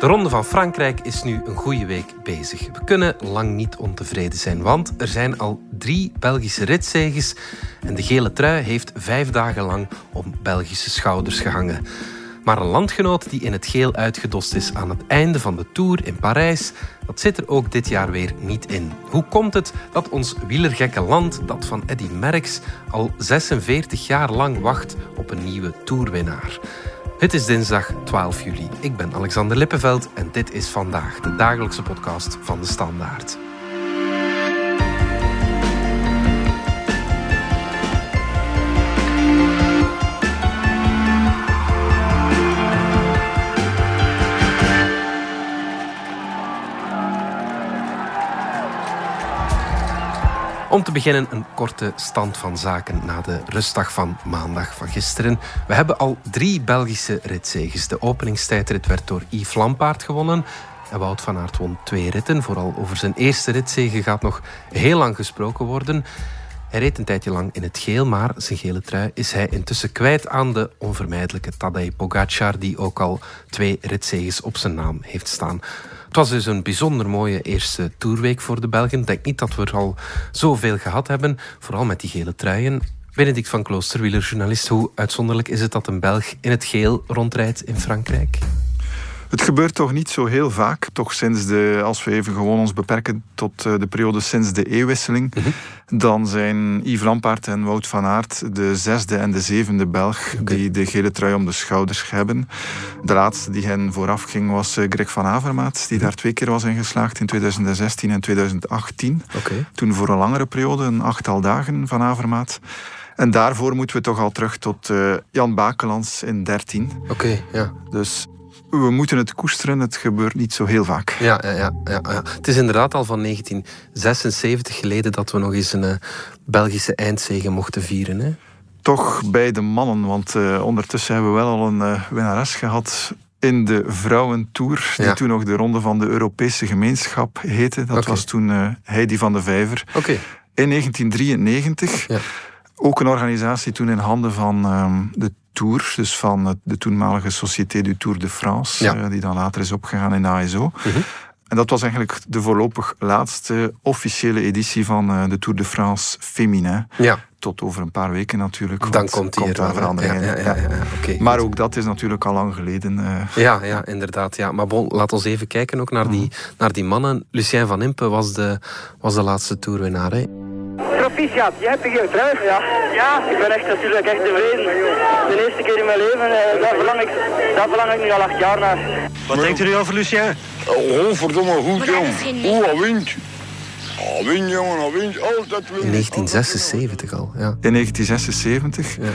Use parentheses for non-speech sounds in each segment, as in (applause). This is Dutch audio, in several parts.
De Ronde van Frankrijk is nu een goede week bezig. We kunnen lang niet ontevreden zijn, want er zijn al drie Belgische ritzeges en de gele trui heeft vijf dagen lang om Belgische schouders gehangen. Maar een landgenoot die in het geel uitgedost is aan het einde van de Tour in Parijs, dat zit er ook dit jaar weer niet in. Hoe komt het dat ons wielergekke land, dat van Eddy Merckx, al 46 jaar lang wacht op een nieuwe Tourwinnaar? Het is dinsdag 12 juli. Ik ben Alexander Lippenveld en dit is vandaag de dagelijkse podcast van de Standaard. Om te beginnen een korte stand van zaken na de rustdag van maandag van gisteren. We hebben al drie Belgische ritzeges. De openingstijdrit werd door Yves Lampaard gewonnen. En Wout van Aert won twee ritten. Vooral over zijn eerste ritzege gaat nog heel lang gesproken worden. Hij reed een tijdje lang in het geel, maar zijn gele trui is hij intussen kwijt aan de onvermijdelijke Tadej Pogacar, die ook al twee ritzeges op zijn naam heeft staan. Het was dus een bijzonder mooie eerste toerweek voor de Belgen. Ik denk niet dat we er al zoveel gehad hebben, vooral met die gele truien. Benedict van Klooster, wielerjournalist, hoe uitzonderlijk is het dat een Belg in het geel rondrijdt in Frankrijk? Het gebeurt toch niet zo heel vaak. Toch sinds de, als we even gewoon ons beperken tot eh, de periode sinds de eeuwwisseling, mhm. dan zijn Yves Lampaert en Wout van Aert de zesde en de zevende Belg die de gele trui om de schouders hebben. De laatste die hen vooraf ging was uh, Greg van Avermaat, die daar twee keer was ingeslaagd in 2016 en 2018. Toen voor een langere periode, een achttal dagen van Avermaat. En daarvoor moeten we toch al terug tot uh, Jan Bakelands in 13. Oké, ja. Dus we moeten het koesteren, het gebeurt niet zo heel vaak. Ja, ja, ja, ja, Het is inderdaad al van 1976 geleden dat we nog eens een uh, Belgische eindzege mochten vieren. Hè? Toch bij de mannen, want uh, ondertussen hebben we wel al een uh, winnares gehad in de Vrouwentour, die toen nog de Ronde van de Europese Gemeenschap heette. Dat was toen Heidi van de Vijver. Okay. In 1993. Ja. Ook een organisatie toen in handen van um, de Tour, dus van de toenmalige Société du Tour de France, ja. uh, die dan later is opgegaan in ASO. Mm -hmm. En dat was eigenlijk de voorlopig laatste officiële editie van uh, de Tour de France Féminin. Ja. Tot over een paar weken natuurlijk. Dan komt, hier daar verandering ja, ja, okay, maar ook dat is natuurlijk al lang geleden. Uh... Ja, ja, inderdaad. Ja. Maar bon, laat ons even kijken ook naar, die, mhm. naar die mannen. Lucien van Impe was de, was de laatste toerwinnaar. Hè? Proficiat, jij hebt een trui. Ja. ja, ik ben echt natuurlijk echt tevreden. De eerste keer in mijn leven, uh, daar, verlang ik, daar verlang ik nu al acht jaar naar. Wat denkt u over Lucien? Oh, verdomme goed, jong. Oeh, al wint. Al wint, jongen, al wint. Altijd. In 1976 al, ja. In 1976. Ja.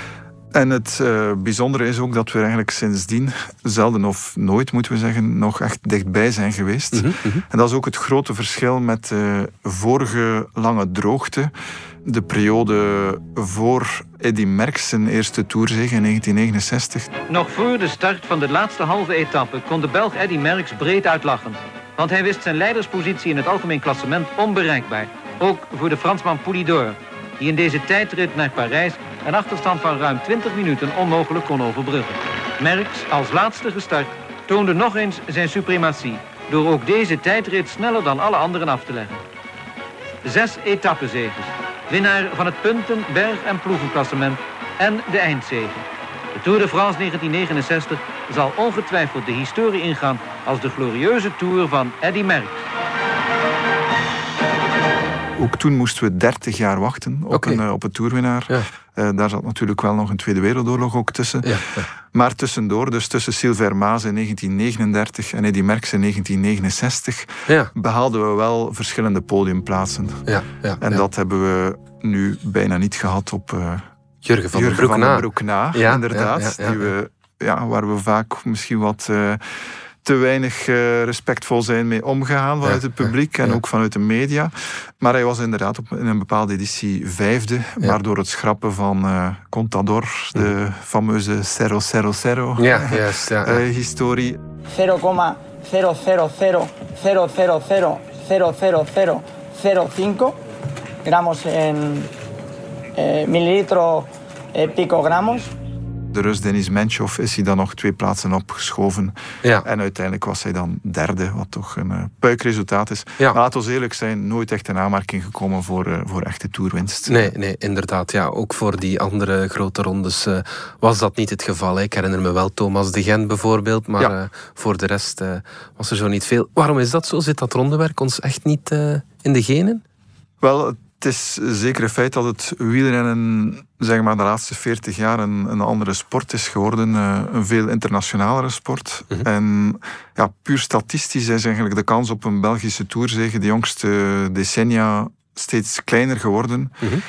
En het uh, bijzondere is ook dat we eigenlijk sindsdien, zelden of nooit moeten we zeggen, nog echt dichtbij zijn geweest. Mm -hmm. En dat is ook het grote verschil met de vorige lange droogte. De periode voor Eddy Merckx zijn eerste toerzege in 1969. Nog voor de start van de laatste halve etappe kon de Belg Eddy Merckx breed uitlachen. Want hij wist zijn leiderspositie in het algemeen klassement onbereikbaar. Ook voor de Fransman Poulidor, die in deze tijdrit naar Parijs een achterstand van ruim 20 minuten onmogelijk kon overbruggen. Merckx, als laatste gestart, toonde nog eens zijn suprematie... door ook deze tijdrit sneller dan alle anderen af te leggen. Zes etappezegers, winnaar van het punten-, berg- en ploegenklassement en de eindzege. De Tour de France 1969 zal ongetwijfeld de historie ingaan als de glorieuze Tour van Eddy Merckx. Ook toen moesten we 30 jaar wachten op, een, eh, op een toerwinnaar. Ja. Eh, daar zat natuurlijk wel nog een Tweede Wereldoorlog ook tussen. Ja, ja. Maar tussendoor, dus tussen Silver Maas in 1939 en Eddy Merckx in 1969, Ja. behaalden we wel verschillende podiumplaatsen. Ja, ja, En dat hebben we nu bijna niet gehad op eh Jurgen van Jurgen den Broek na. Broek na, Ja, inderdaad. Die we, ja, waar we vaak misschien wat te weinig eh, respectvol zijn mee omgegaan vanuit Ja, het publiek en ja. ook vanuit de media. Maar hij was inderdaad op, in een bepaalde editie vijfde, maar door het schrappen van eh, Contador, de fameuze 000 Ja, juist. Ja, eh, historie, 0,000000005 gramos en eh, mililitro eh, picogramos. De Rus Denis Menchov is hij dan nog twee plaatsen opgeschoven. Ja. En uiteindelijk was hij dan derde, wat toch een uh, puikresultaat is. Ja. Maar laten we eerlijk zijn, nooit echt in aanmerking gekomen voor, uh, voor echte toerwinst. Nee, nee, inderdaad. Ja, ook voor die andere grote rondes uh, was dat niet het geval. Hè. Ik herinner me wel Thomas de Gent bijvoorbeeld, maar ja. voor de rest was er zo niet veel. Waarom is dat zo? Zit dat rondewerk ons echt niet in de genen? Wel, het is zeker een feit dat het wielrennen zeg maar, de laatste 40 jaar een, een andere sport is geworden. Uh, een veel internationalere sport. Mm -hmm. En ja, puur statistisch is eigenlijk de kans op een Belgische toerzege de jongste decennia steeds kleiner geworden. Mm -hmm.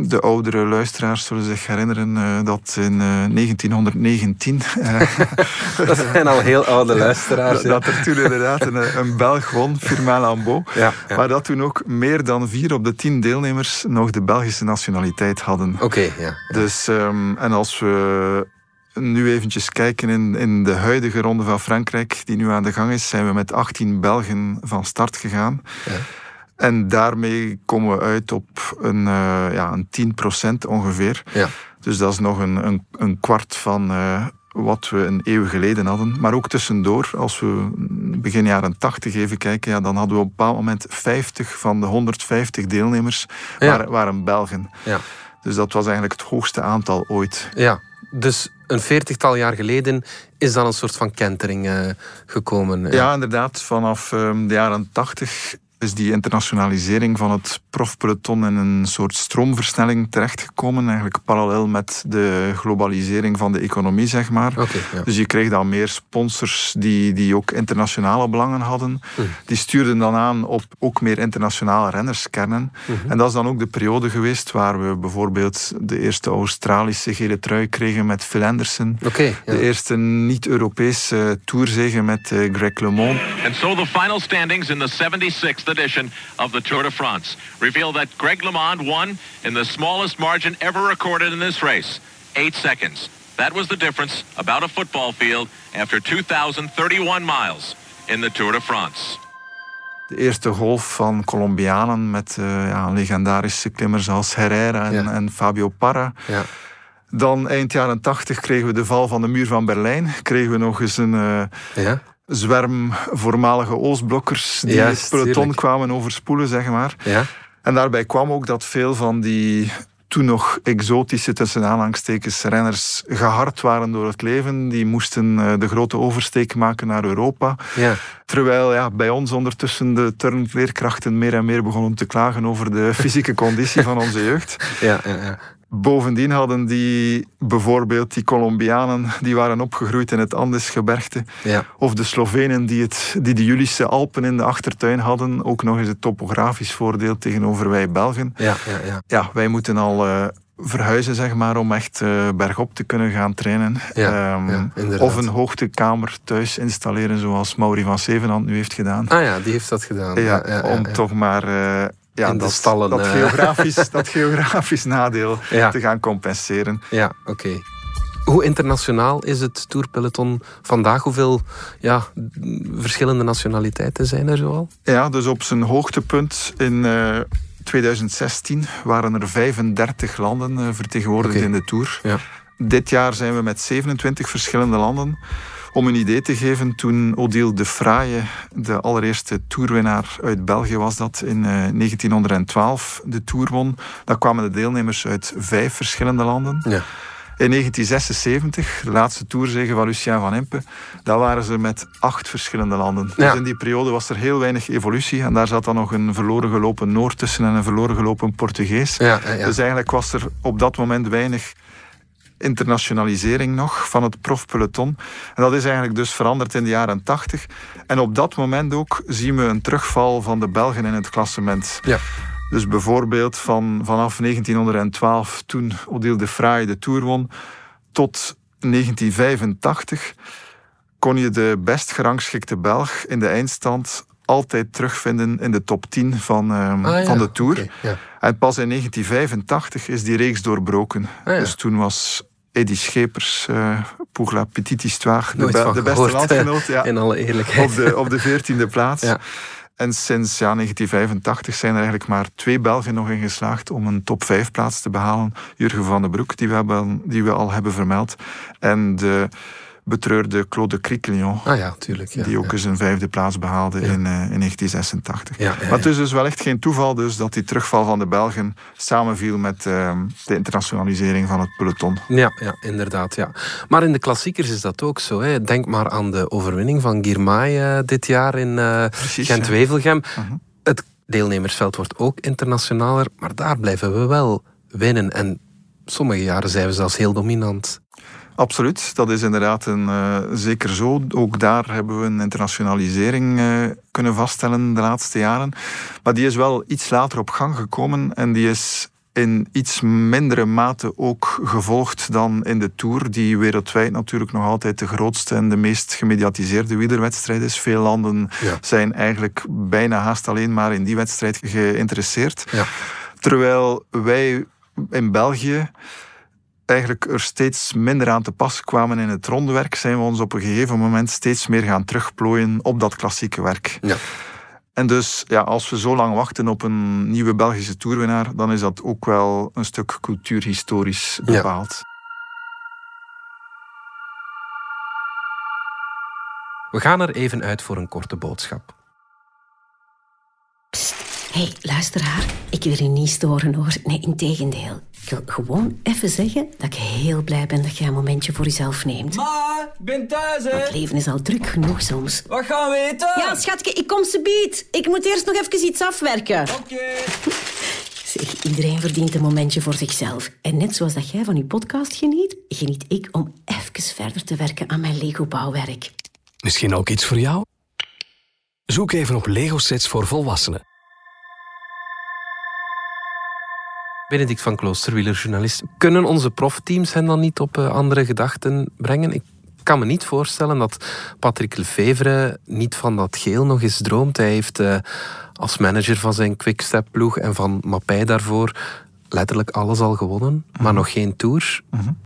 De oudere luisteraars zullen zich herinneren uh, dat in uh, 1919. (laughs) dat zijn al heel oude luisteraars. dat, er toen inderdaad een, een Belg won, Firmin Lambeau. Ja, ja. Maar dat toen ook meer dan vier op de tien deelnemers nog de Belgische nationaliteit hadden. Oké, okay, ja. Dus, um, en als we nu eventjes kijken in, in de huidige ronde van Frankrijk, die nu aan de gang is, zijn we met 18 Belgen van start gegaan. Ja. En daarmee komen we uit op een, uh, ja, een 10% ongeveer. Ja. Dus dat is nog een, een, een kwart van uh, wat we een eeuw geleden hadden. Maar ook tussendoor, als we begin jaren 80 even kijken, ja, dan hadden we op een bepaald moment 50 van de 150 deelnemers Ja. waren, waren Belgen. Ja. Dus dat was eigenlijk het hoogste aantal ooit. Ja, dus een veertigtal jaar geleden is dan een soort van kentering uh, gekomen. Ja, inderdaad. Vanaf um, de jaren 80 is die internationalisering van het profpeloton in een soort stroomversnelling terechtgekomen. Eigenlijk parallel met de globalisering van de economie, zeg maar. Okay, ja. Dus je kreeg dan meer sponsors die, die ook internationale belangen hadden. Mm. Die stuurden dan aan op ook meer internationale rennerskernen. Mm -hmm. En dat is dan ook de periode geweest waar we bijvoorbeeld de eerste Australische gele trui kregen met Phil Anderson. Okay, ja. De eerste niet-Europese tourzege met uh, Greg LeMond. And so the final standings in the 76th edition of the Tour de France reveal that Greg LeMond won in the smallest margin ever recorded in this race, eight seconds. That was the difference, about a football field, after 2,031 miles in the Tour de France. De eerste golf van Colombianen met uh, ja, legendarische klimmers als Herrera en, Ja. en Fabio Parra. Ja. Dan eind jaren 80 kregen we de val van de muur van Berlijn. Kregen we nog eens een uh, Ja. Zwerm voormalige Oostblokkers die Juist, het peloton kwamen overspoelen, zeg maar. Ja. En daarbij kwam ook dat veel van die toen nog exotische tussen aanhalingstekens renners gehard waren door het leven. Die moesten uh, de grote oversteek maken naar Europa. Ja. Terwijl ja, bij ons ondertussen de turnleerkrachten meer en meer begonnen te klagen over de (laughs) fysieke conditie van onze jeugd. Ja, ja, ja. Bovendien hadden die bijvoorbeeld die Colombianen die waren opgegroeid in het Andesgebergte. Ja. Of de Slovenen die, het, die de Julische Alpen in de achtertuin hadden. Ook nog eens het topografisch voordeel tegenover wij Belgen. Ja, ja, ja. Ja, wij moeten al uh, verhuizen zeg maar, om echt uh, bergop te kunnen gaan trainen. Ja, um, ja, inderdaad. of een hoogtekamer thuis installeren zoals Mauri van Zevenhand nu heeft gedaan. Ah ja, die heeft dat gedaan. Ja, om toch maar... Uh, ja, In de dat, stallen, dat, eh. geografisch, (laughs) dat geografisch nadeel Ja. te gaan compenseren. Ja, oké. Hoe internationaal is het tourpeloton vandaag? Hoeveel ja, verschillende nationaliteiten zijn er zoal? Ja, dus op zijn hoogtepunt in uh, 2016 waren er 35 landen uh, vertegenwoordigd in de Tour. Ja. Dit jaar zijn we met 27 verschillende landen. Om een idee te geven, toen Odile de Fraaie, de allereerste toerwinnaar uit België was dat, in uh, 1912 de Tour won, dan kwamen de deelnemers uit vijf verschillende landen. Ja. In 1976, de laatste toerzege van Lucien van Impe, daar waren ze met acht verschillende landen. Ja. Dus in die periode was er heel weinig evolutie en daar zat dan nog een verloren gelopen Noord tussen en een verloren gelopen Portugees. Ja. Dus eigenlijk was er op dat moment weinig internationalisering nog van het profpeloton. En dat is eigenlijk dus veranderd in de jaren 80. En op dat moment ook zien we een terugval van de Belgen in het klassement. Ja. Dus bijvoorbeeld van, vanaf 1912, toen Odile de de Tour won, tot 1985 kon je de best gerangschikte Belg in de eindstand altijd terugvinden in de top 10 van, um, Ah, ja. van de Tour. Ja. En pas in 1985 is die reeks doorbroken. Ah, ja. Dus toen was Eddy Schepers, uh, pour la petite histoire, de, be- beste gehoord, landgenoot. Ja, In alle eerlijkheid. op de, op de 14e plaats. Ja. En sinds ja, 1985 zijn er eigenlijk maar twee Belgen nog in geslaagd om een top 5 plaats te behalen. Jurgen van den Broek, die we, hebben, die we al hebben vermeld. En de betreurde Claude Criquelion. Ah ja, tuurlijk. Ja, die ook ja. eens een vijfde plaats behaalde in, uh, in 1986. Ja, ja, Maar het is dus wel echt geen toeval dus dat die terugval van de Belgen samenviel met uh, de internationalisering van het peloton. Ja, ja, inderdaad. Ja. Maar in de klassiekers is dat ook zo. Hè. Denk maar aan de overwinning van Girmay uh, dit jaar in Gent-Wevelgem. Mhm. -huh. Het deelnemersveld wordt ook internationaler, maar daar blijven we wel winnen. En sommige jaren zijn we zelfs heel dominant. Absoluut, dat is inderdaad een, uh, zeker zo. Ook daar hebben we een internationalisering uh, kunnen vaststellen de laatste jaren. Maar die is wel iets later op gang gekomen en die is in iets mindere mate ook gevolgd dan in de Tour, die wereldwijd natuurlijk nog altijd de grootste en de meest gemediatiseerde wielerwedstrijd is. Veel landen ja. zijn eigenlijk bijna haast alleen maar in die wedstrijd geïnteresseerd. Ja. Terwijl wij in België eigenlijk er steeds minder aan te pas kwamen in het rondewerk, zijn we ons op een gegeven moment steeds meer gaan terugplooien op dat klassieke werk. Ja. En dus, ja, als we zo lang wachten op een nieuwe Belgische toerwinnaar, dan is dat ook wel een stuk cultuurhistorisch bepaald. Ja. We gaan er even uit voor een korte boodschap. Hé, hey, luisteraar. Ik wil je niet storen hoor. Nee, integendeel. Ik wil gewoon even zeggen dat ik heel blij ben dat je een momentje voor jezelf neemt. Ma, ik ben thuis hè. Het leven is al druk genoeg soms. Wat gaan we eten? Ja, schatje, ik kom ze bied. Ik moet eerst nog even iets afwerken. Oké. Okay. (laughs) Zeg, iedereen verdient een momentje voor zichzelf. En net zoals dat jij van je podcast geniet, geniet ik om even verder te werken aan mijn Lego-bouwwerk. Misschien ook iets voor jou? Zoek even op Lego-sets voor volwassenen. Benedict van Klooster, wielerjournalist. Kunnen onze profteams hen dan niet op uh, andere gedachten brengen? Ik kan me niet voorstellen dat Patrick Lefevre niet van dat geel nog eens droomt. Hij heeft uh, als manager van zijn Quickstep-ploeg en van Mappij daarvoor letterlijk alles al gewonnen, mm -hmm. maar nog geen Tour. Mm -hmm.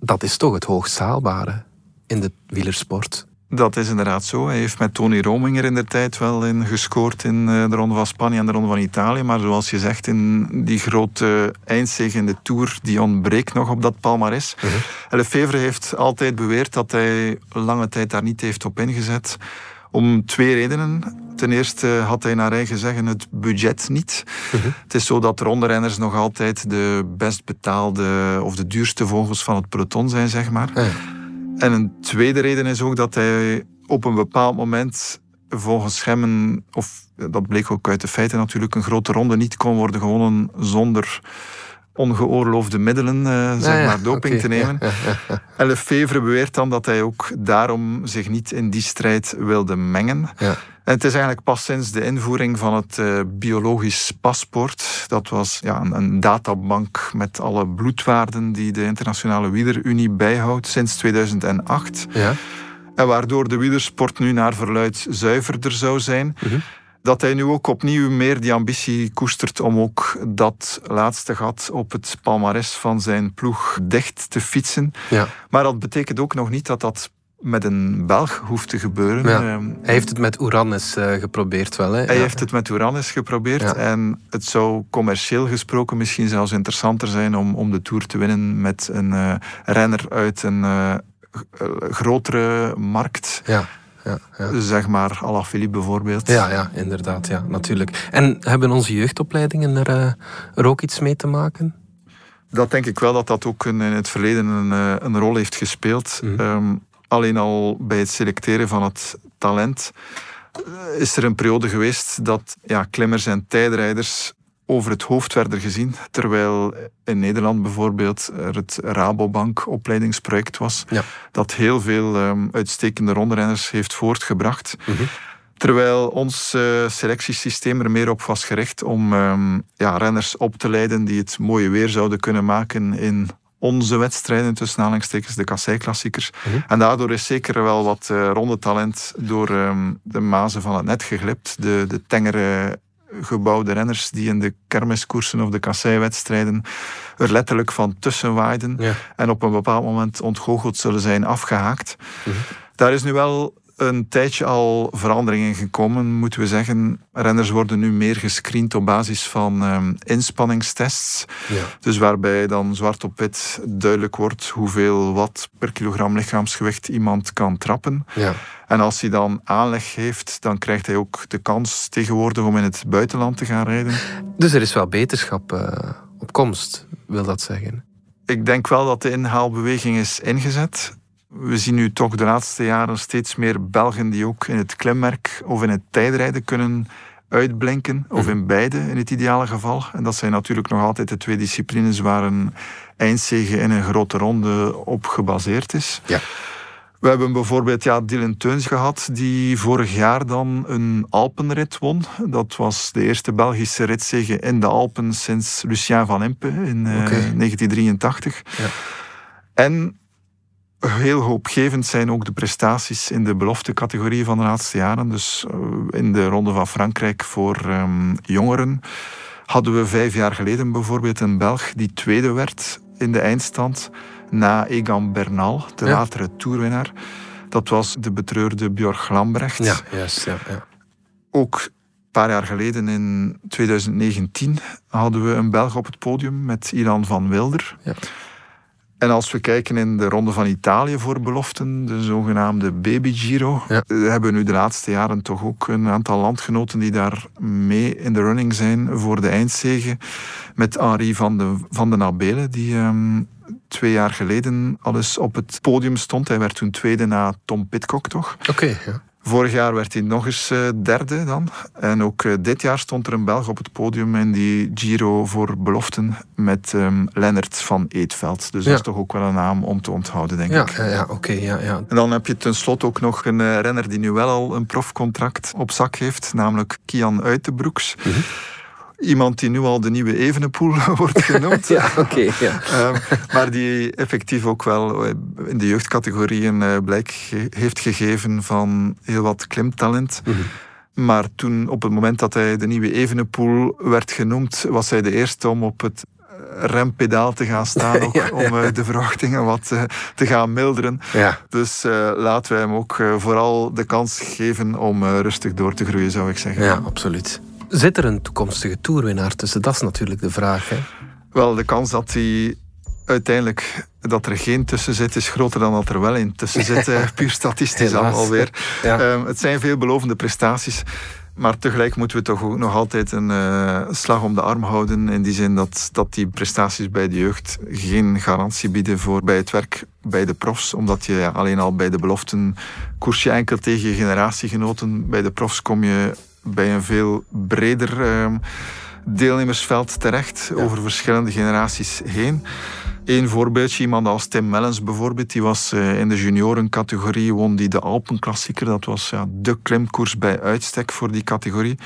Dat is toch het hoogst haalbare in de wielersport. Dat is inderdaad zo. Hij heeft met Tony Rominger in de tijd wel in gescoord in de Ronde van Spanje en de Ronde van Italië. Maar zoals je zegt, in die grote eindzege in de Tour, die ontbreekt nog op dat palmares. Uh -huh. Lefevre heeft altijd beweerd dat hij lange tijd daar niet heeft op ingezet. Om twee redenen. Ten eerste had hij naar eigen zeggen het budget niet. Uh -huh. Het is zo dat rondrenners nog altijd de best betaalde of de duurste vogels van het peloton zijn, zeg maar. Uh -huh. En een tweede reden is ook dat hij op een bepaald moment volgens hem, of dat bleek ook uit de feiten natuurlijk, een grote ronde niet kon worden gewonnen zonder ongeoorloofde middelen, uh, zeg ja, ja, maar, doping okay. te nemen. Ja, en Lefevre beweert dan dat hij ook daarom zich niet in die strijd wilde mengen. En het is eigenlijk pas sinds de invoering van het uh, biologisch paspoort, dat was ja, een, een, databank met alle bloedwaarden die de Internationale Wielerunie bijhoudt sinds 2008. Ja. En waardoor de wielersport nu naar verluid zuiverder zou zijn. Uh -huh. Dat hij nu ook opnieuw meer die ambitie koestert om ook dat laatste gat op het palmares van zijn ploeg dicht te fietsen. Ja. Maar dat betekent ook nog niet dat dat met een Belg hoeft te gebeuren. Ja. Uh, hij heeft het met Uranus uh, geprobeerd wel. Hè? Hij ja. heeft het met Uranus geprobeerd. Ja. En het zou commercieel gesproken misschien zelfs interessanter zijn om, om de Tour te winnen met een uh, renner uit een uh, grotere markt. Ja. Ja, ja. Zeg maar, à la Philippe bijvoorbeeld. Ja, ja, inderdaad, ja, natuurlijk. En hebben onze jeugdopleidingen er, uh, er ook iets mee te maken? Dat denk ik wel dat dat ook in het verleden een, een rol heeft gespeeld. Mhm. Um, alleen al bij het selecteren van het talent uh, is er een periode geweest dat ja, klimmers en tijdrijders over het hoofd werden gezien. Terwijl in Nederland bijvoorbeeld er het Rabobank opleidingsproject was. Ja. Dat heel veel um, uitstekende rondrenners heeft voortgebracht. Mhm. Terwijl ons uh, selectiesysteem er meer op was gericht om um, ja, renners op te leiden die het mooie weer zouden kunnen maken in onze wedstrijden, tussen aanhalingstekens de kasseiklassiekers. Mhm. En daardoor is zeker wel wat uh, rondetalent door um, de mazen van het net geglipt. De, de tengere gebouwde renners die in de kermiskoersen of de kasseiwedstrijden er letterlijk van tussen waaiden ja. en op een bepaald moment ontgoocheld zullen zijn afgehaakt. Mhm. Daar is nu wel een tijdje al veranderingen gekomen, moeten we zeggen. Renners worden nu meer gescreend op basis van um, inspanningstests. Ja. Dus waarbij dan zwart op wit duidelijk wordt hoeveel watt per kilogram lichaamsgewicht iemand kan trappen. Ja. En als hij dan aanleg heeft, dan krijgt hij ook de kans tegenwoordig om in het buitenland te gaan rijden. Dus er is wel beterschap uh, op komst, wil dat zeggen? Ik denk wel dat de inhaalbeweging is ingezet. We zien nu toch de laatste jaren steeds meer Belgen die ook in het klimmerk of in het tijdrijden kunnen uitblinken, of mhm. in beide in het ideale geval. En dat zijn natuurlijk nog altijd de twee disciplines waar een eindzege in een grote ronde op gebaseerd is. Ja. We hebben bijvoorbeeld ja, Dylan Teuns gehad, die vorig jaar dan een Alpenrit won. Dat was de eerste Belgische ritzege in de Alpen sinds Lucien van Impe in 1983. Eh, ja. En heel hoopgevend zijn ook de prestaties in de beloftecategorie van de laatste jaren. Dus eh, in de Ronde van Frankrijk voor um, jongeren hadden we vijf jaar geleden bijvoorbeeld een Belg die tweede werd in de eindstand na Egan Bernal, de latere toerwinnaar. Dat was de betreurde Björk Lambrecht. Ja, juist. Ja, ja. Ook een paar jaar geleden, in 2019, hadden we een Belg op het podium met Ilan van Wilder. Ja. En als we kijken in de Ronde van Italië voor beloften, de zogenaamde Baby Giro, ja. Eh, hebben we nu de laatste jaren toch ook een aantal landgenoten die daar mee in de running zijn voor de eindzege. Met Henri van de, van de Nabele, die ehm, twee jaar geleden al eens op het podium stond. Hij werd toen tweede na Tom Pitcock, toch? Oké, ja. Vorig jaar werd hij nog eens uh, derde dan. En ook uh, dit jaar stond er een Belg op het podium in die Giro voor beloften met um, Lennart van Eetveld. Dus dat is toch ook wel een naam om te onthouden, denk ja, ik. Ja, ja oké. ja, ja. En dan heb je tenslotte ook nog een renner die nu wel al een profcontract op zak heeft, namelijk Kian Uitenbroeks. Mm -hmm. Iemand die nu al de nieuwe Evenepoel (laughs) wordt genoemd. (laughs) ja, oké. ja. um, maar die effectief ook wel eh, in de jeugdcategorieën uh, blijk heeft gegeven van heel wat klimtalent. Mm -hmm. Maar toen, op het moment dat hij de nieuwe Evenepoel werd genoemd, was hij de eerste om op het rempedaal te gaan staan, (laughs) ook, ja, om de verwachtingen wat te gaan milderen. Ja. Dus uh, laten wij hem ook vooral de kans geven om rustig door te groeien, zou ik zeggen. Ja, absoluut. Zit er een toekomstige toerwinnaar tussen? Dat is natuurlijk de vraag. Hè? Wel, de kans dat hij uiteindelijk dat er geen tussen zit, is groter dan dat er wel in tussen zit. (laughs) puur statistisch alweer. Ja. Um, het zijn veelbelovende prestaties. Maar tegelijk moeten we toch ook nog altijd een uh, slag om de arm houden. In die zin dat, dat die prestaties bij de jeugd geen garantie bieden voor bij het werk bij de profs. Omdat je ja, alleen al bij de beloften koers je enkel tegen je generatiegenoten. Bij de profs kom je bij een veel breder uh, deelnemersveld terecht, over verschillende generaties heen. Eén voorbeeldje, iemand als Tim Mellens bijvoorbeeld, die was uh, in de juniorencategorie, won die de Alpenklassieker. Dat was ja, de klimkoers bij uitstek voor die categorie.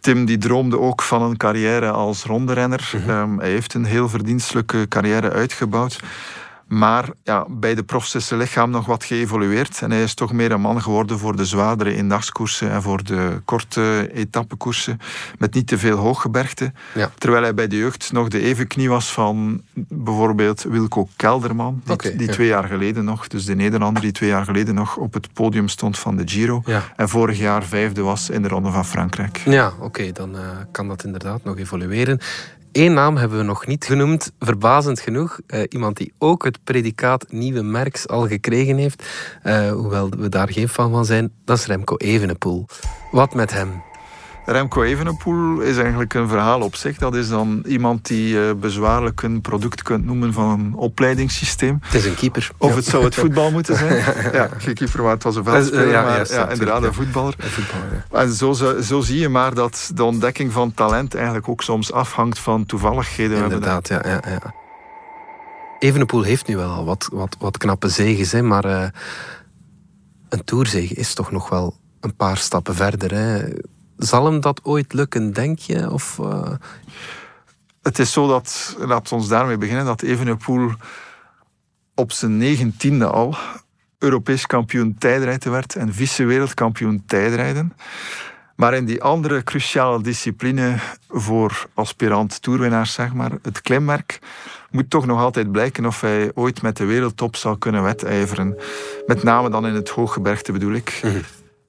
Tim die droomde ook van een carrière als ronderenner. Mm um, hij heeft een heel verdienstelijke carrière uitgebouwd. Maar ja, bij de profs is zijn lichaam nog wat geëvolueerd. En hij is toch meer een man geworden voor de zwaardere eendagskoersen en voor de korte etappekoersen. Met niet te veel hooggebergte. Ja. Terwijl hij bij de jeugd nog de evenknie was van bijvoorbeeld Wilco Kelderman. Die, okay, die twee jaar geleden nog, dus de Nederlander die twee jaar geleden nog op het podium stond van de Giro. Ja. En vorig jaar vijfde was in de Ronde van Frankrijk. Ja, oké, dan uh, kan dat inderdaad nog evolueren. Eén naam hebben we nog niet genoemd, verbazend genoeg. Uh, iemand die ook het predicaat nieuwe merks al gekregen heeft, uh, hoewel we daar geen fan van zijn, dat is Remco Evenepoel. Wat met hem? Remco Evenepoel is eigenlijk een verhaal op zich. Dat is dan iemand die je bezwaarlijk een product kunt noemen van een opleidingssysteem. Het is een keeper. Of ja. het zou het voetbal moeten zijn. (laughs) ja, geen keeper, maar het was een veldspeler. Ja, maar ja, inderdaad, een voetballer. Een voetballer en zo, zo, zo, zie je maar dat de ontdekking van talent eigenlijk ook soms afhangt van toevalligheden. Inderdaad, ja. ja, ja. Evenepoel heeft nu wel al wat, wat, wat knappe zegens, hè, maar uh, een toerzege is toch nog wel een paar stappen verder. Hè. Zal hem dat ooit lukken, denk je? Of, uh... Het is zo dat, laten we ons daarmee beginnen, dat Evenepoel op zijn negentiende al Europees kampioen tijdrijden werd en vice-wereldkampioen tijdrijden. Maar in die andere cruciale discipline voor aspirant toerwinnaars, zeg maar, het klimmerk, moet toch nog altijd blijken of hij ooit met de wereldtop zal kunnen wedijveren. Met name dan in het hooggebergte bedoel ik. Mhm.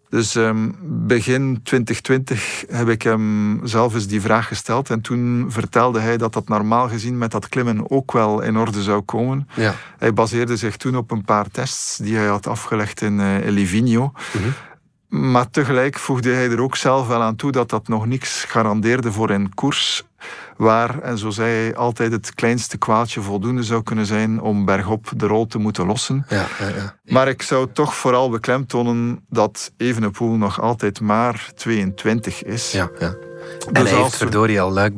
Dus ehm, begin 2020 heb ik hem zelf eens die vraag gesteld. En toen vertelde hij dat dat normaal gezien met dat klimmen ook wel in orde zou komen. Ja. Hij baseerde zich toen op een paar tests die hij had afgelegd in, uh, in Livigno. Maar tegelijk voegde hij er ook zelf wel aan toe dat dat nog niks garandeerde voor een koers waar, en zo zei hij, altijd het kleinste kwaadje voldoende zou kunnen zijn om bergop de rol te moeten lossen. Ja, ja, ja. Maar ik zou toch vooral beklemtonen dat Evenepoel nog altijd maar 22 is. Ja, ja. En hij heeft verdorie al Luik,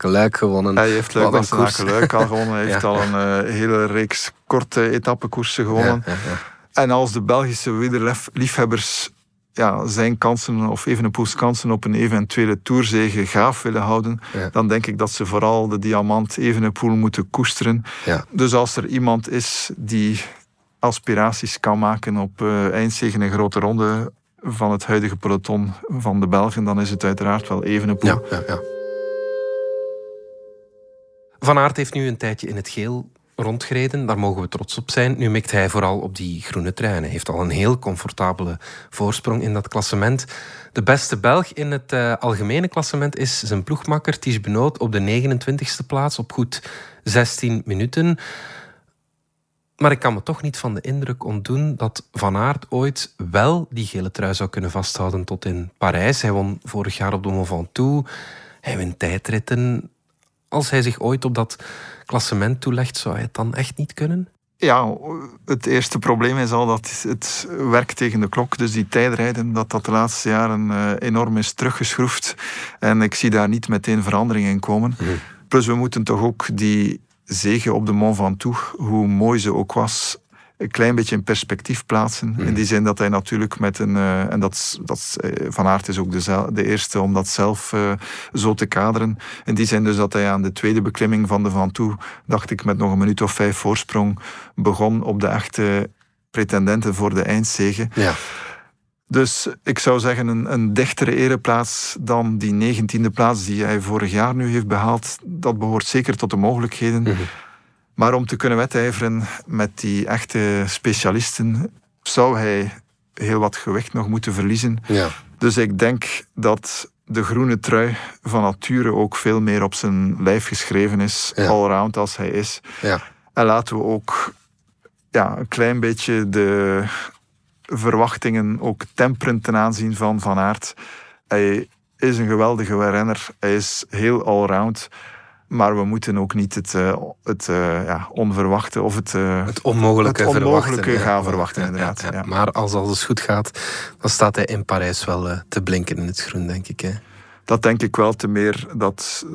Luik gewonnen. Hij heeft Luik, Bastenaken, Luik al gewonnen. (laughs) Hij heeft al een eh, hele reeks korte etappekoersen gewonnen. Ja, ja, ja. En als de Belgische wielerliefhebbers ja, zijn kansen of Evenepoels kansen op een eventuele toerzege gaaf willen houden, Ja. dan denk ik dat ze vooral de diamant Evenepoel moeten koesteren. Ja. Dus als er iemand is die aspiraties kan maken op eh eindzege in een grote ronde van het huidige peloton van de Belgen, dan is het uiteraard wel Evenepoel. Ja, ja, ja. Van Aert heeft nu een tijdje in het geel rondgereden. Daar mogen we trots op zijn. Nu mikt hij vooral op die groene trui. Hij heeft al een heel comfortabele voorsprong in dat klassement. De beste Belg in het eh, algemene klassement is zijn ploegmakker Ties Benoot op de 29e plaats op goed 16 minuten. Maar ik kan me toch niet van de indruk ontdoen dat Van Aert ooit wel die gele trui zou kunnen vasthouden tot in Parijs. Hij won vorig jaar op de Mont Ventoux. Hij wint tijdritten. Als hij zich ooit op dat klassement toelegt, zou hij het dan echt niet kunnen? Ja, het eerste probleem is al dat het werk tegen de klok, dus die tijdrijden, dat dat de laatste jaren eh, enorm is teruggeschroefd. En ik zie daar niet meteen verandering in komen. Plus we moeten toch ook die zege op de Mont Ventoux, hoe mooi ze ook was, een klein beetje in perspectief plaatsen. In die zin dat hij natuurlijk met een... eh, en dat, dat eh, Van Aert is ook de, de eerste om dat zelf eh, zo te kaderen. In die zin dus dat hij aan de tweede beklimming van de Ventoux, dacht ik met nog een minuut of vijf voorsprong, begon op de echte pretendenten voor de eindzege. Ja. Dus ik zou zeggen een, een dichtere ereplaats dan die negentiende plaats die hij vorig jaar nu heeft behaald. Dat behoort zeker tot de mogelijkheden. Maar om te kunnen wedijveren met die echte specialisten, zou hij heel wat gewicht nog moeten verliezen. Ja. Dus ik denk dat de groene trui van nature ook veel meer op zijn lijf geschreven is, Ja. allround als hij is. Ja. En laten we ook ja, een klein beetje de verwachtingen ook temperen ten aanzien van Van Aert. Hij is een geweldige renner. Hij is heel allround. Maar we moeten ook niet het, eh, het eh, ja, onverwachte of het, eh, Het onmogelijke, het onmogelijke verwachten. Ja. gaan verwachten, inderdaad. ja. Maar als alles goed gaat, dan staat hij in Parijs wel te blinken in het groen, denk ik. Hè. Dat denk ik wel te meer dat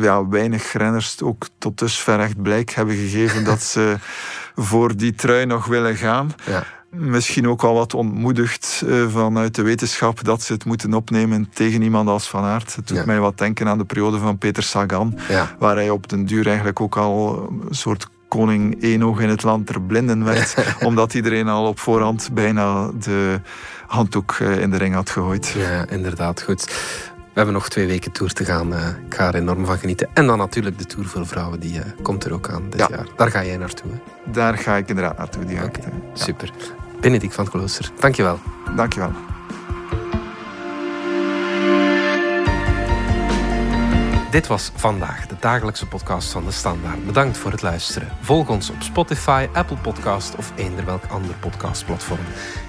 ja, weinig renners ook tot dusver echt blijk hebben gegeven dat ze (laughs) voor die trui nog willen gaan. Ja. Misschien ook al wat ontmoedigd eh, vanuit de wetenschap dat ze het moeten opnemen tegen iemand als Van Aert. Het doet Ja. mij wat denken aan de periode van Peter Sagan, Ja. waar hij op den duur eigenlijk ook al een soort koning één oog in het land ter blinden werd, (laughs) omdat iedereen al op voorhand bijna de handdoek eh, in de ring had gegooid. ja, inderdaad. Goed. We hebben nog twee weken tour te gaan. eh, ik ga er enorm van genieten. En dan natuurlijk de Tour voor Vrouwen, die komt er ook aan dit Ja. jaar. Daar ga jij naartoe. Hè? Daar ga ik inderdaad naartoe. Die eh, ja. Super. Benedict van Klooster, dankjewel. Dankjewel. Dit was vandaag de dagelijkse podcast van de Standaard. Bedankt voor het luisteren. Volg ons op Spotify, Apple Podcast of eender welk ander podcastplatform.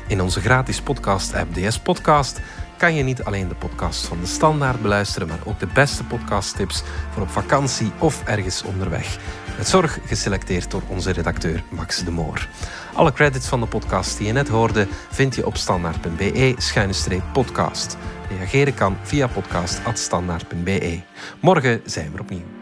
In onze gratis podcast-app DS Podcast kan je niet alleen de podcast van de Standaard beluisteren, maar ook de beste podcasttips voor op vakantie of ergens onderweg. Met zorg geselecteerd door onze redacteur Max de Moor. Alle credits van de podcast die je net hoorde vind je op standaard.be-podcast. Reageren kan via podcast.standaard.be. Morgen zijn we opnieuw.